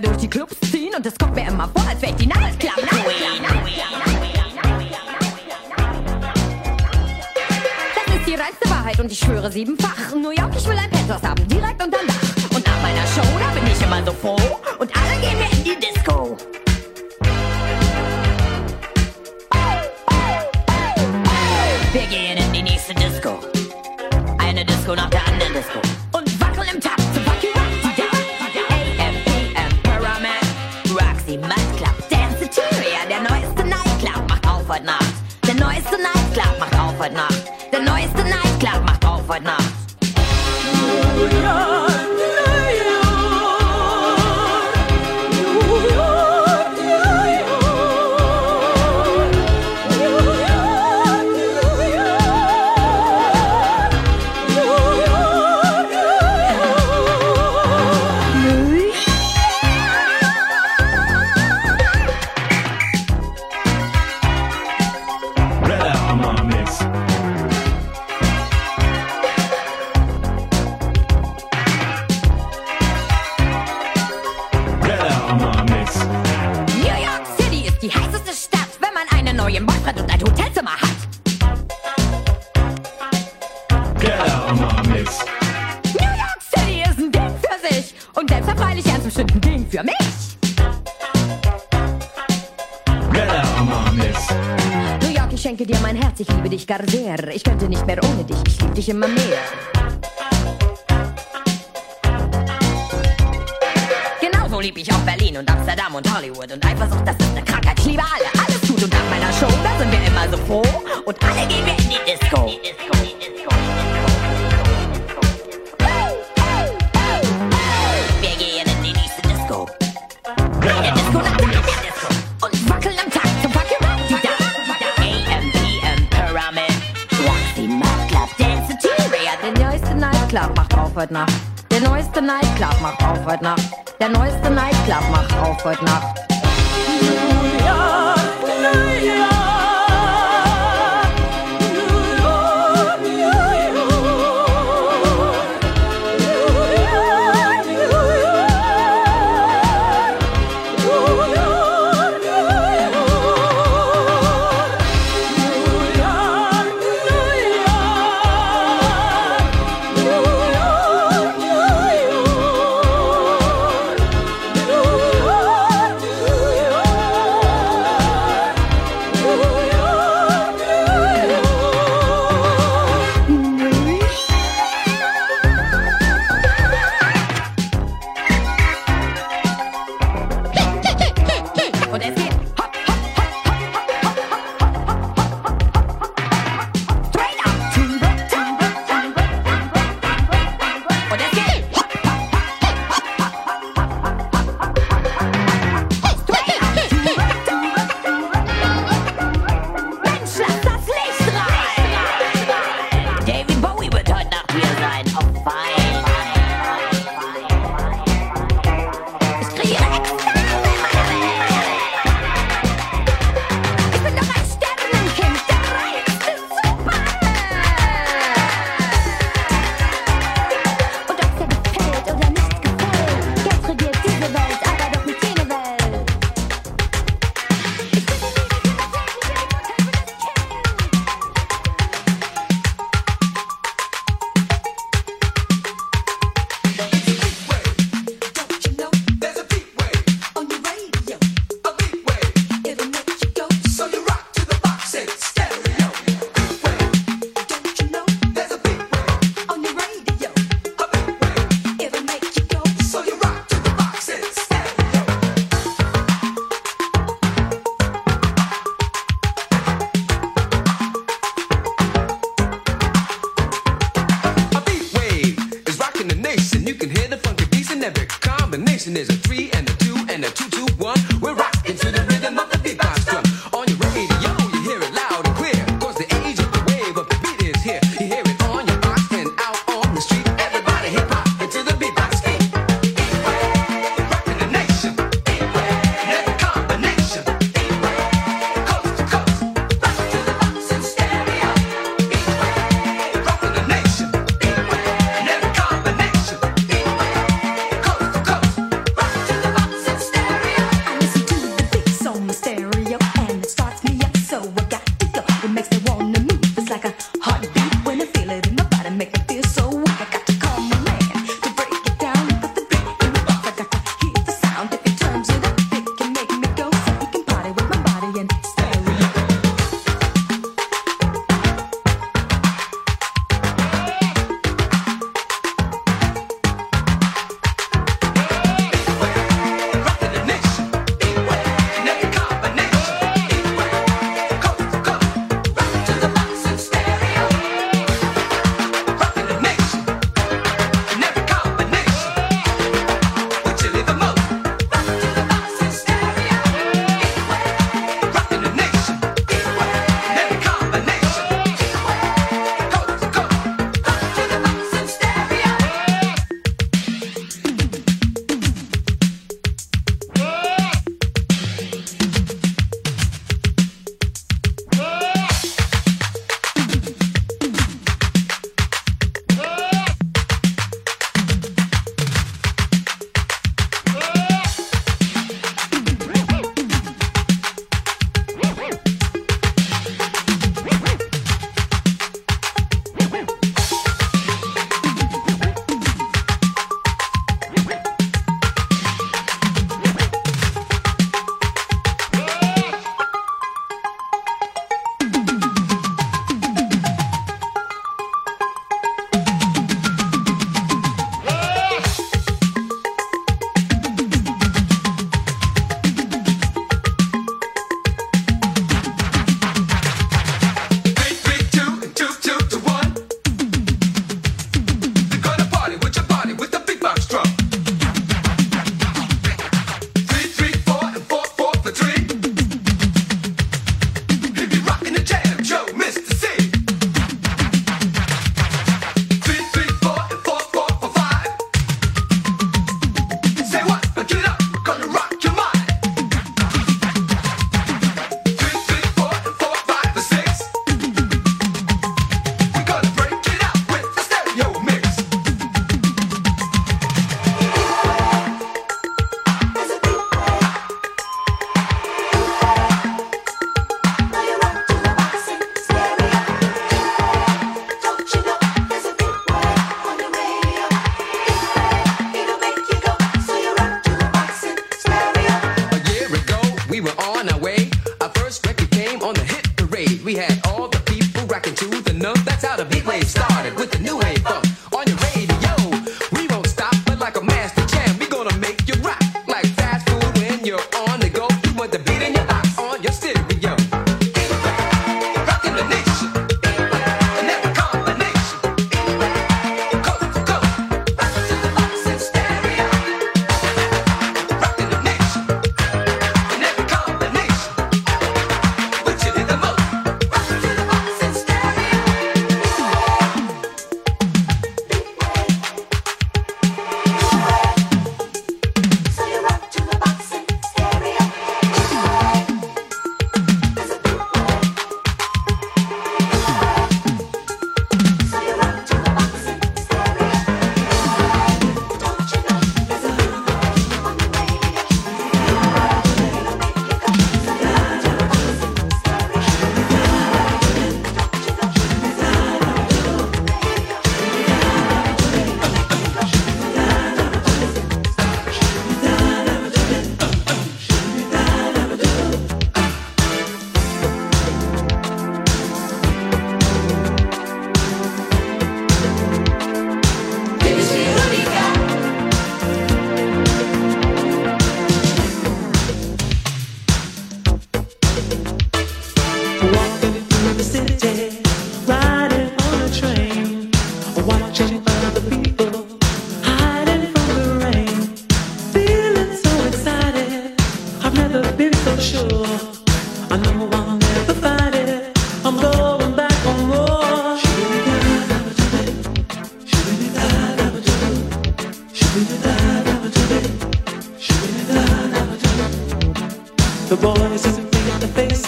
de petits clous is a three and a two and a two two.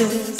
sisters.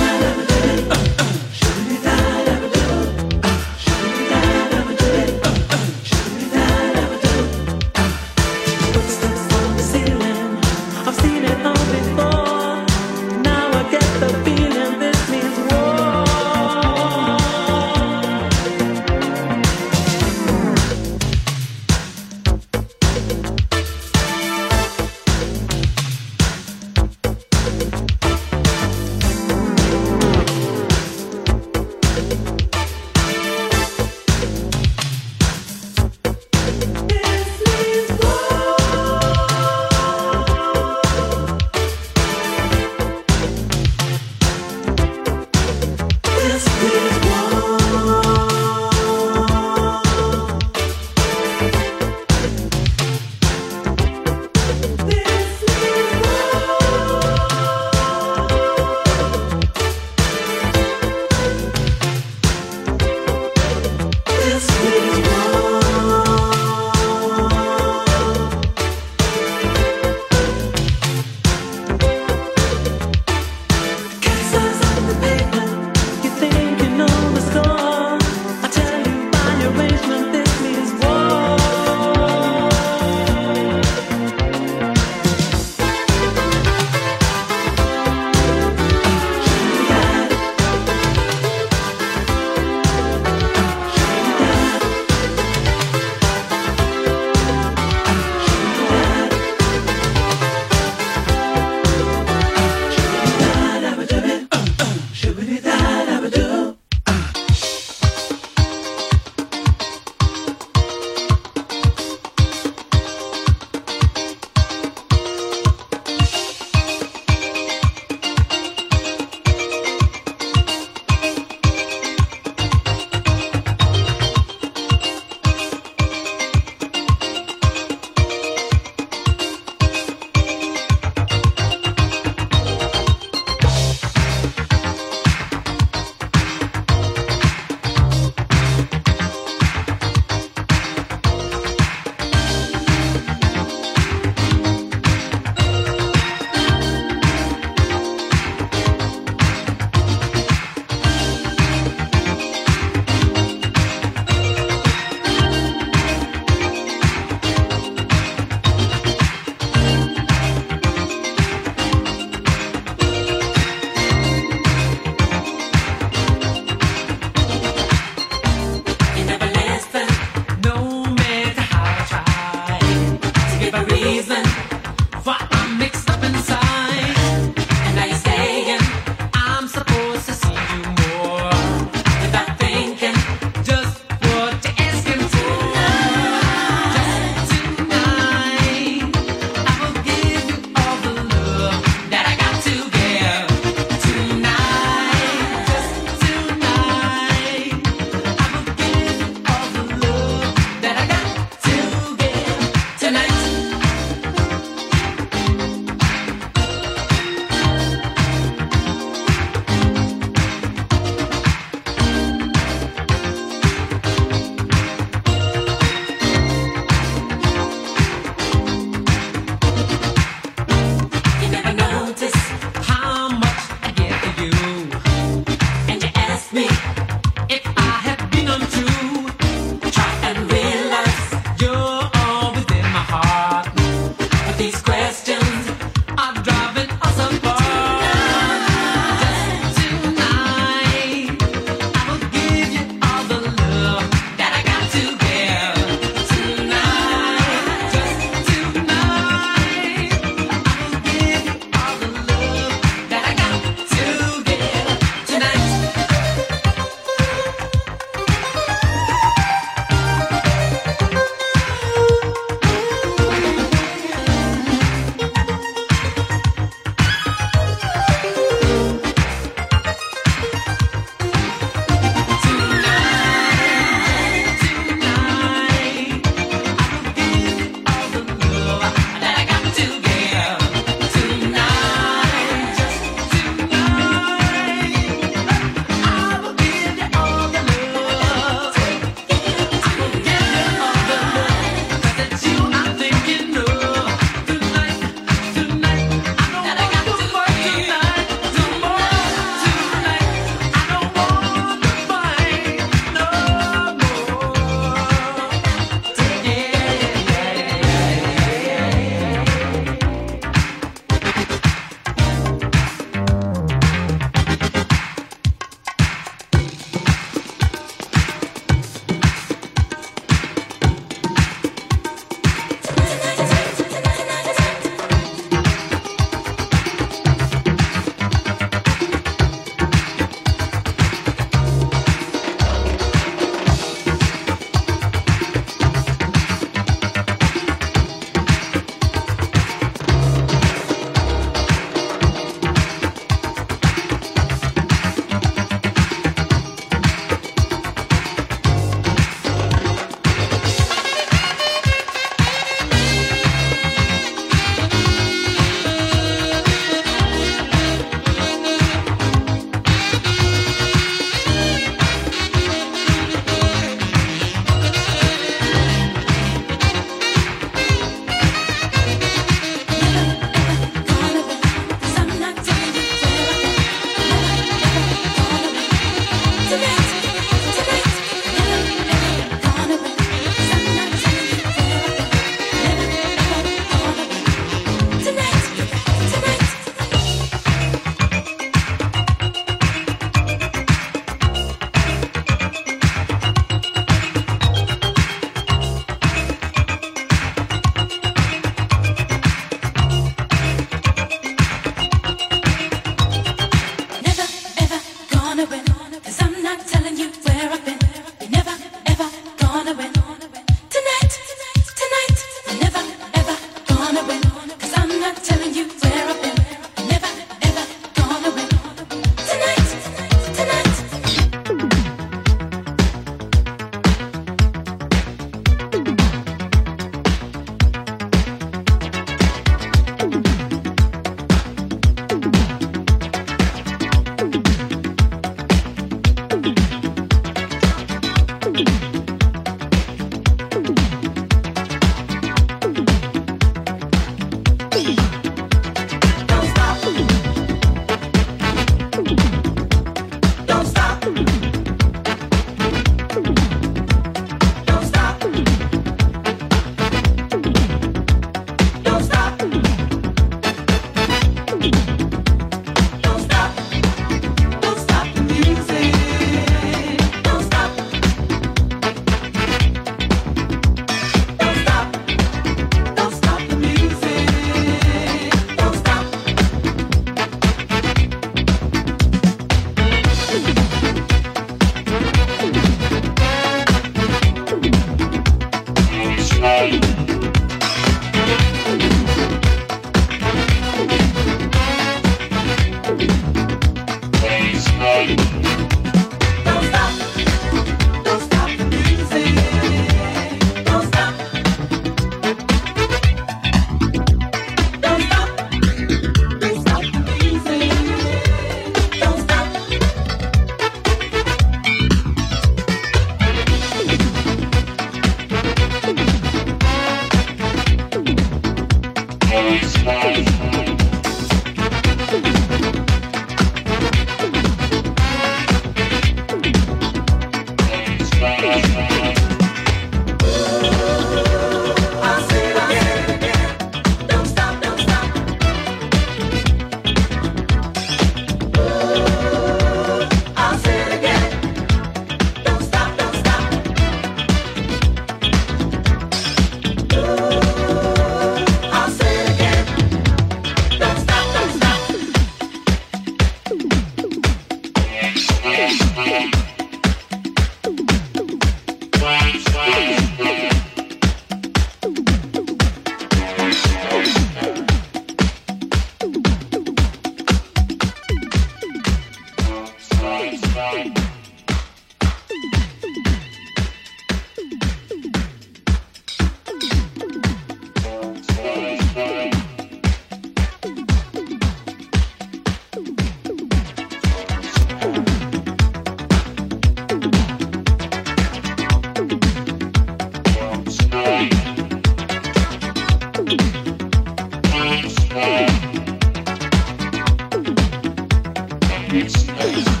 It's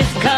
It's.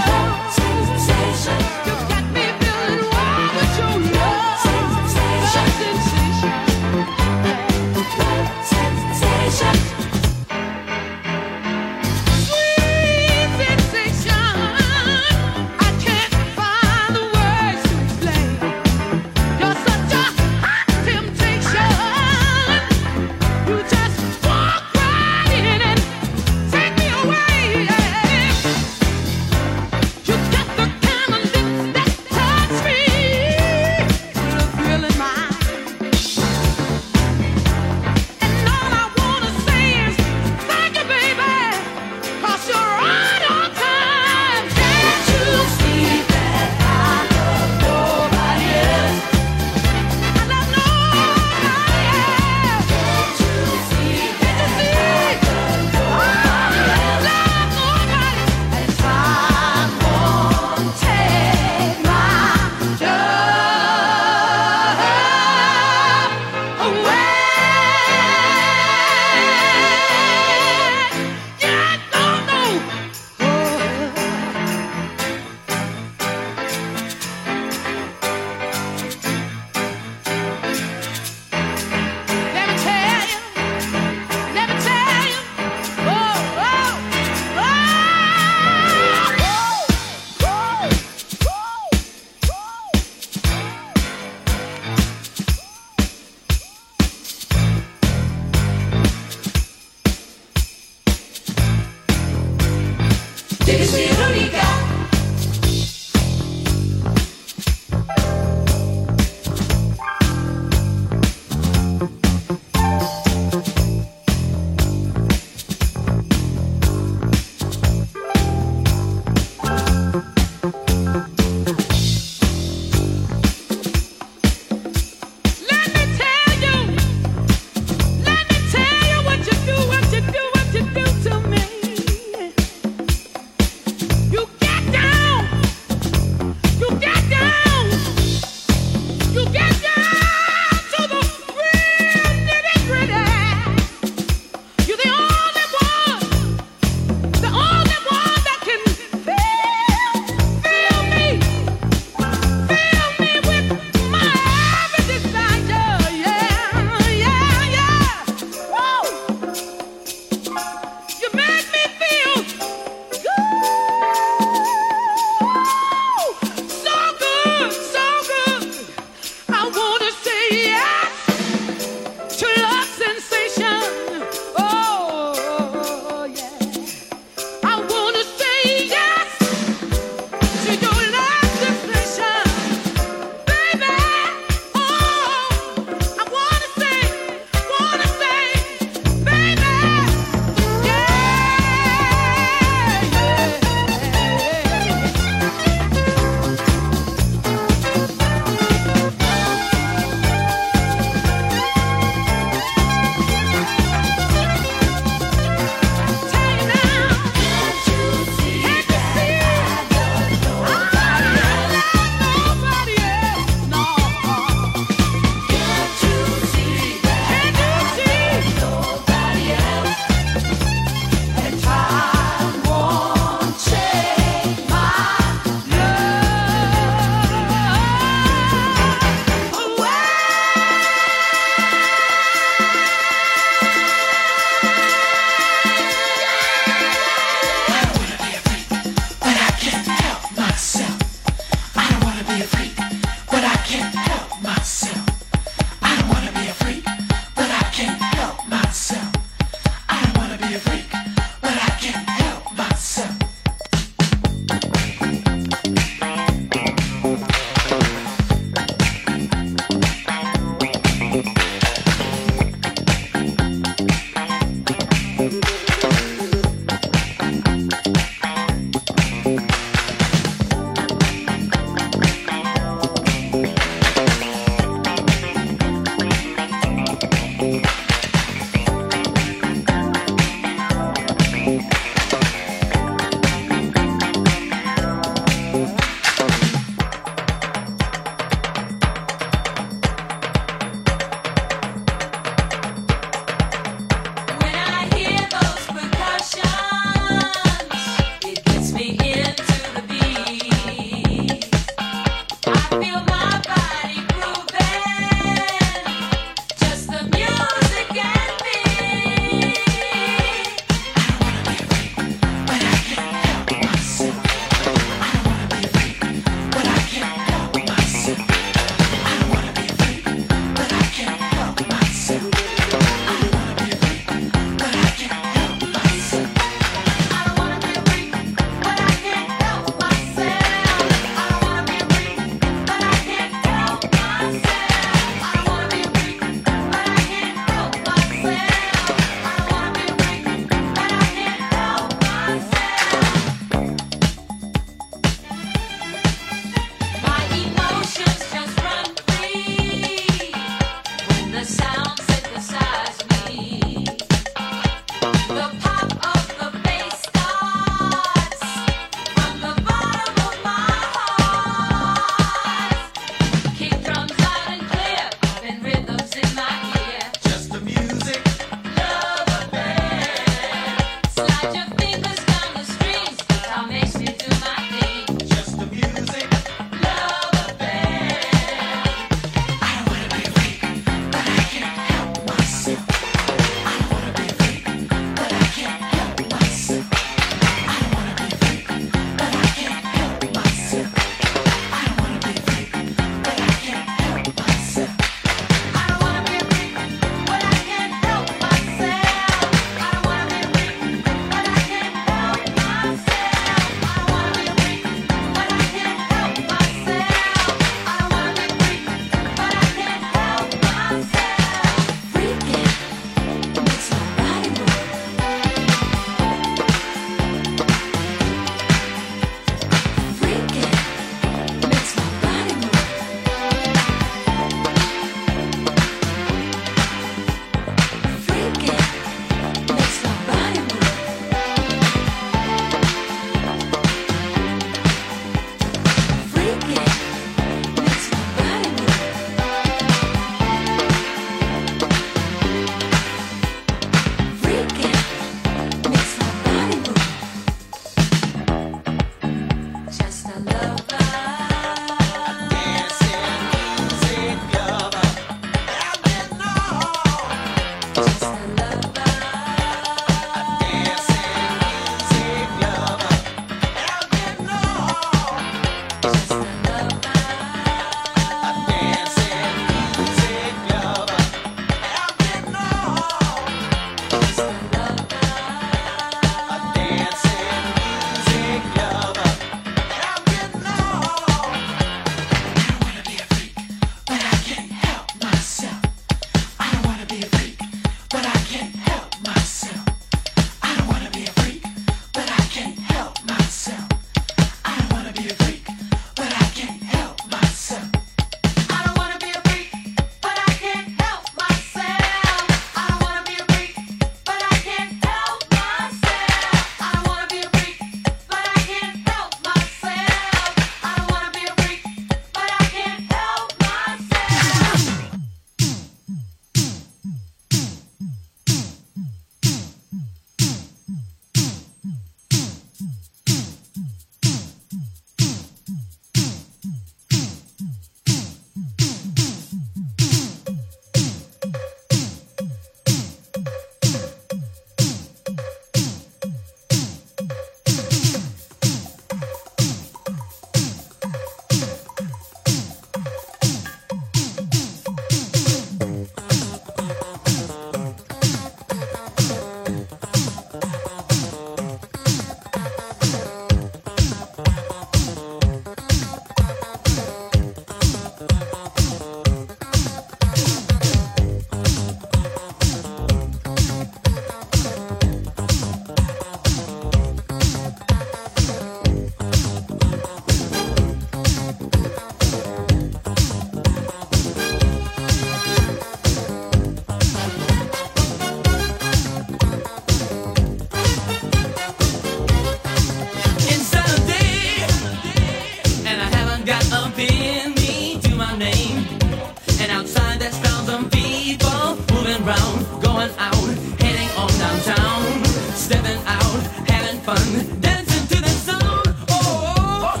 going round, going out, heading on downtown, stepping out, having fun, dancing to the sound. Oh,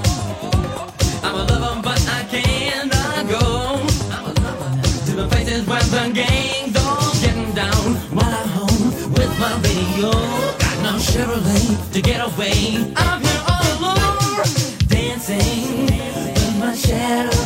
I'm a lover, but I cannot go. I'm a lover to the places where the gang's all getting down. While I'm home with my radio, got no Chevrolet to get away. I'm here all alone, dancing with my shadow.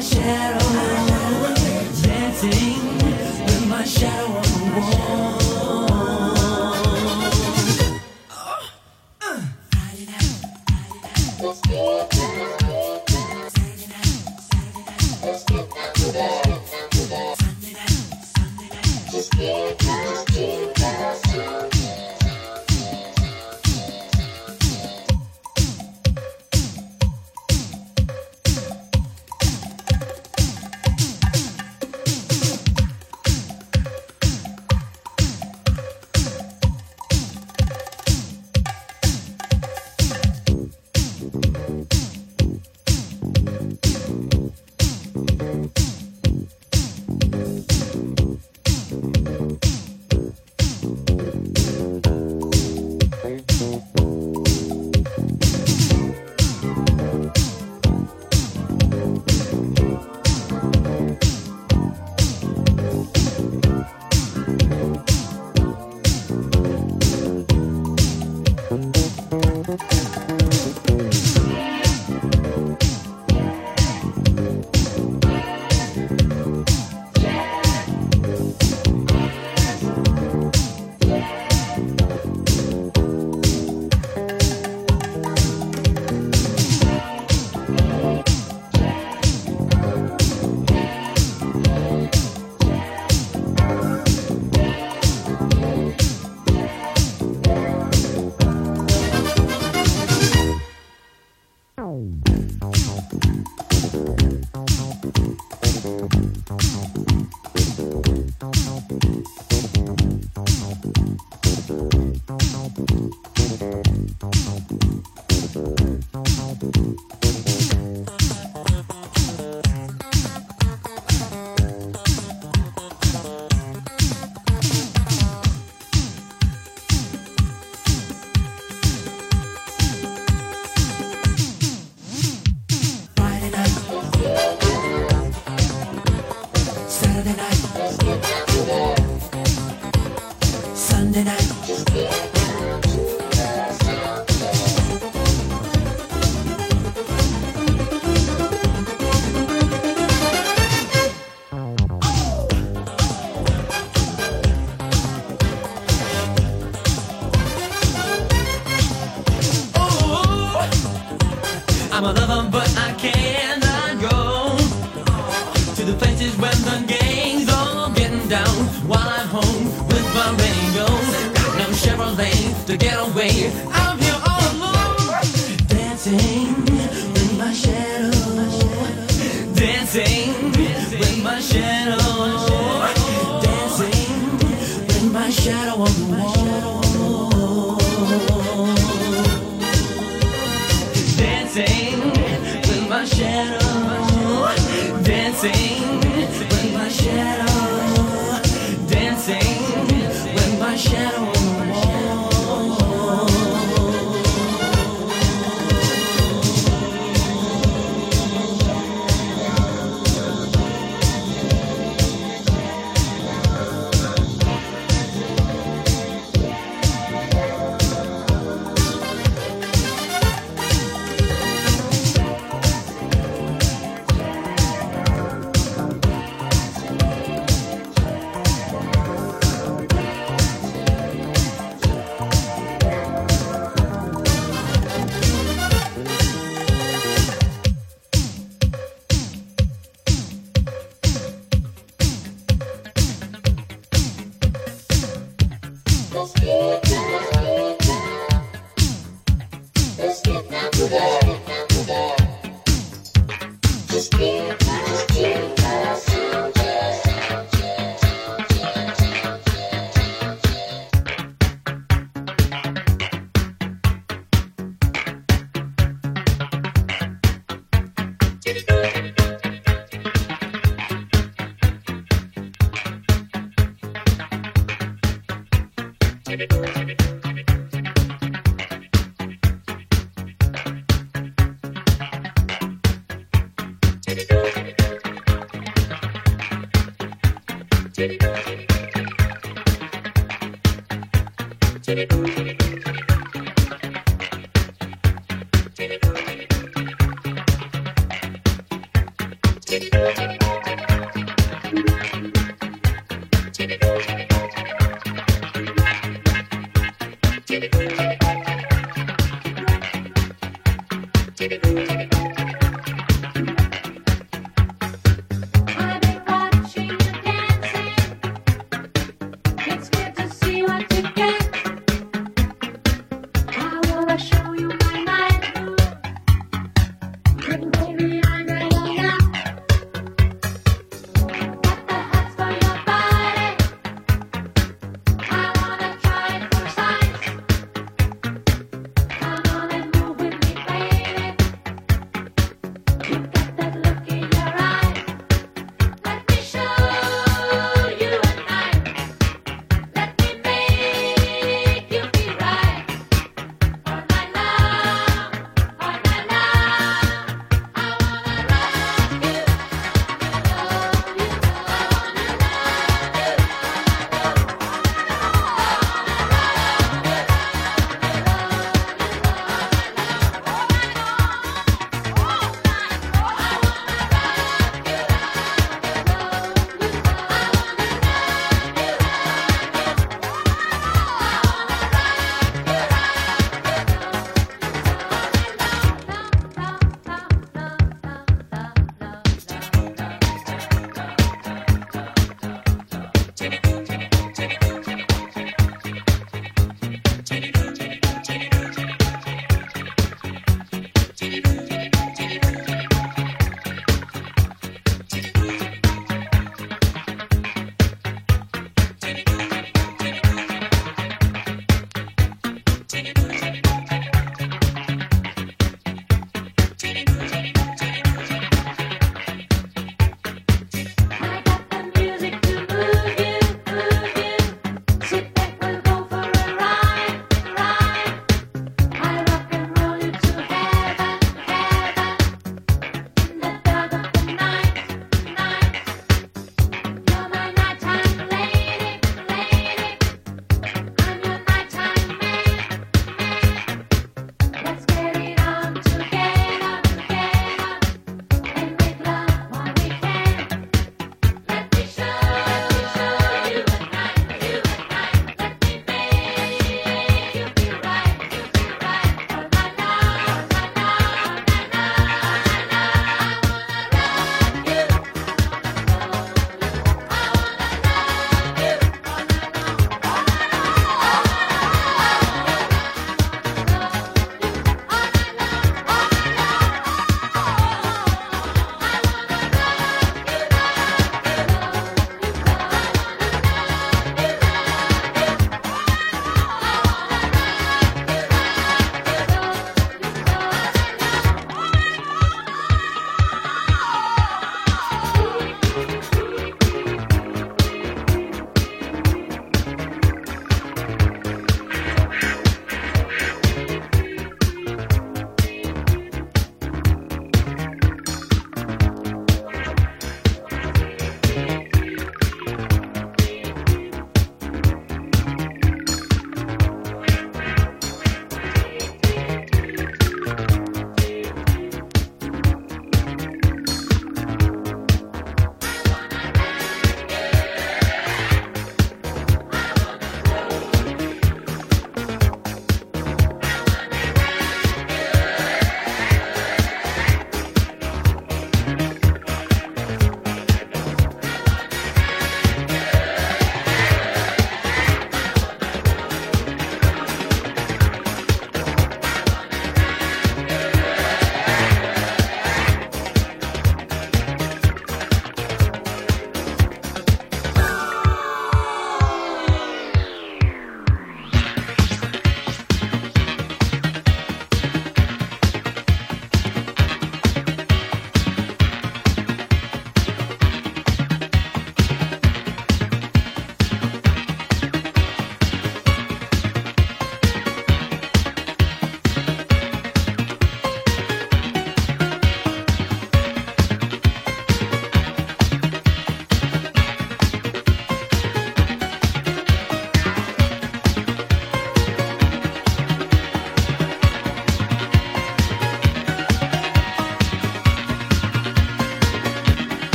share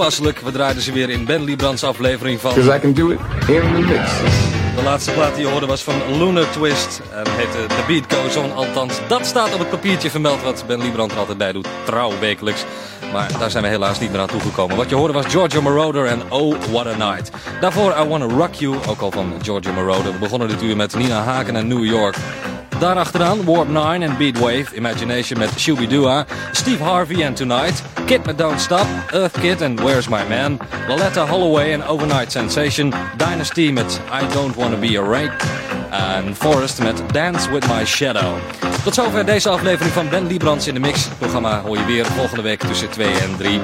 toepasselijk, we draaiden ze weer in Ben Liebrands aflevering van... Because I can do it in the mix. De laatste plaat die je hoorde was van Lunar Twist en heette The Beat Goes On. Althans, dat staat op het papiertje vermeld wat Ben Liebrand er altijd bij doet, trouw wekelijks. Maar daar zijn we helaas niet meer aan toegekomen. Wat je hoorde was Giorgio Moroder en Oh What a Night. Daarvoor I Wanna Rock You, ook al van Giorgio Moroder. We begonnen dit uur met Nina Haken en New York. Daarachteraan Warp 9 en Beatwave, Imagination met Shooby-Doo, Steve Harvey en Tonight, Kid met Don't Stop, Earth Kid en Where's My Man, Loletta Holloway en Overnight Sensation, Dynasty met I Don't Wanna Be a Rape en Forrest met Dance With My Shadow. Tot zover deze aflevering van Ben Liebrands in de Mix. Programma hoor je weer volgende week tussen 2 en 3.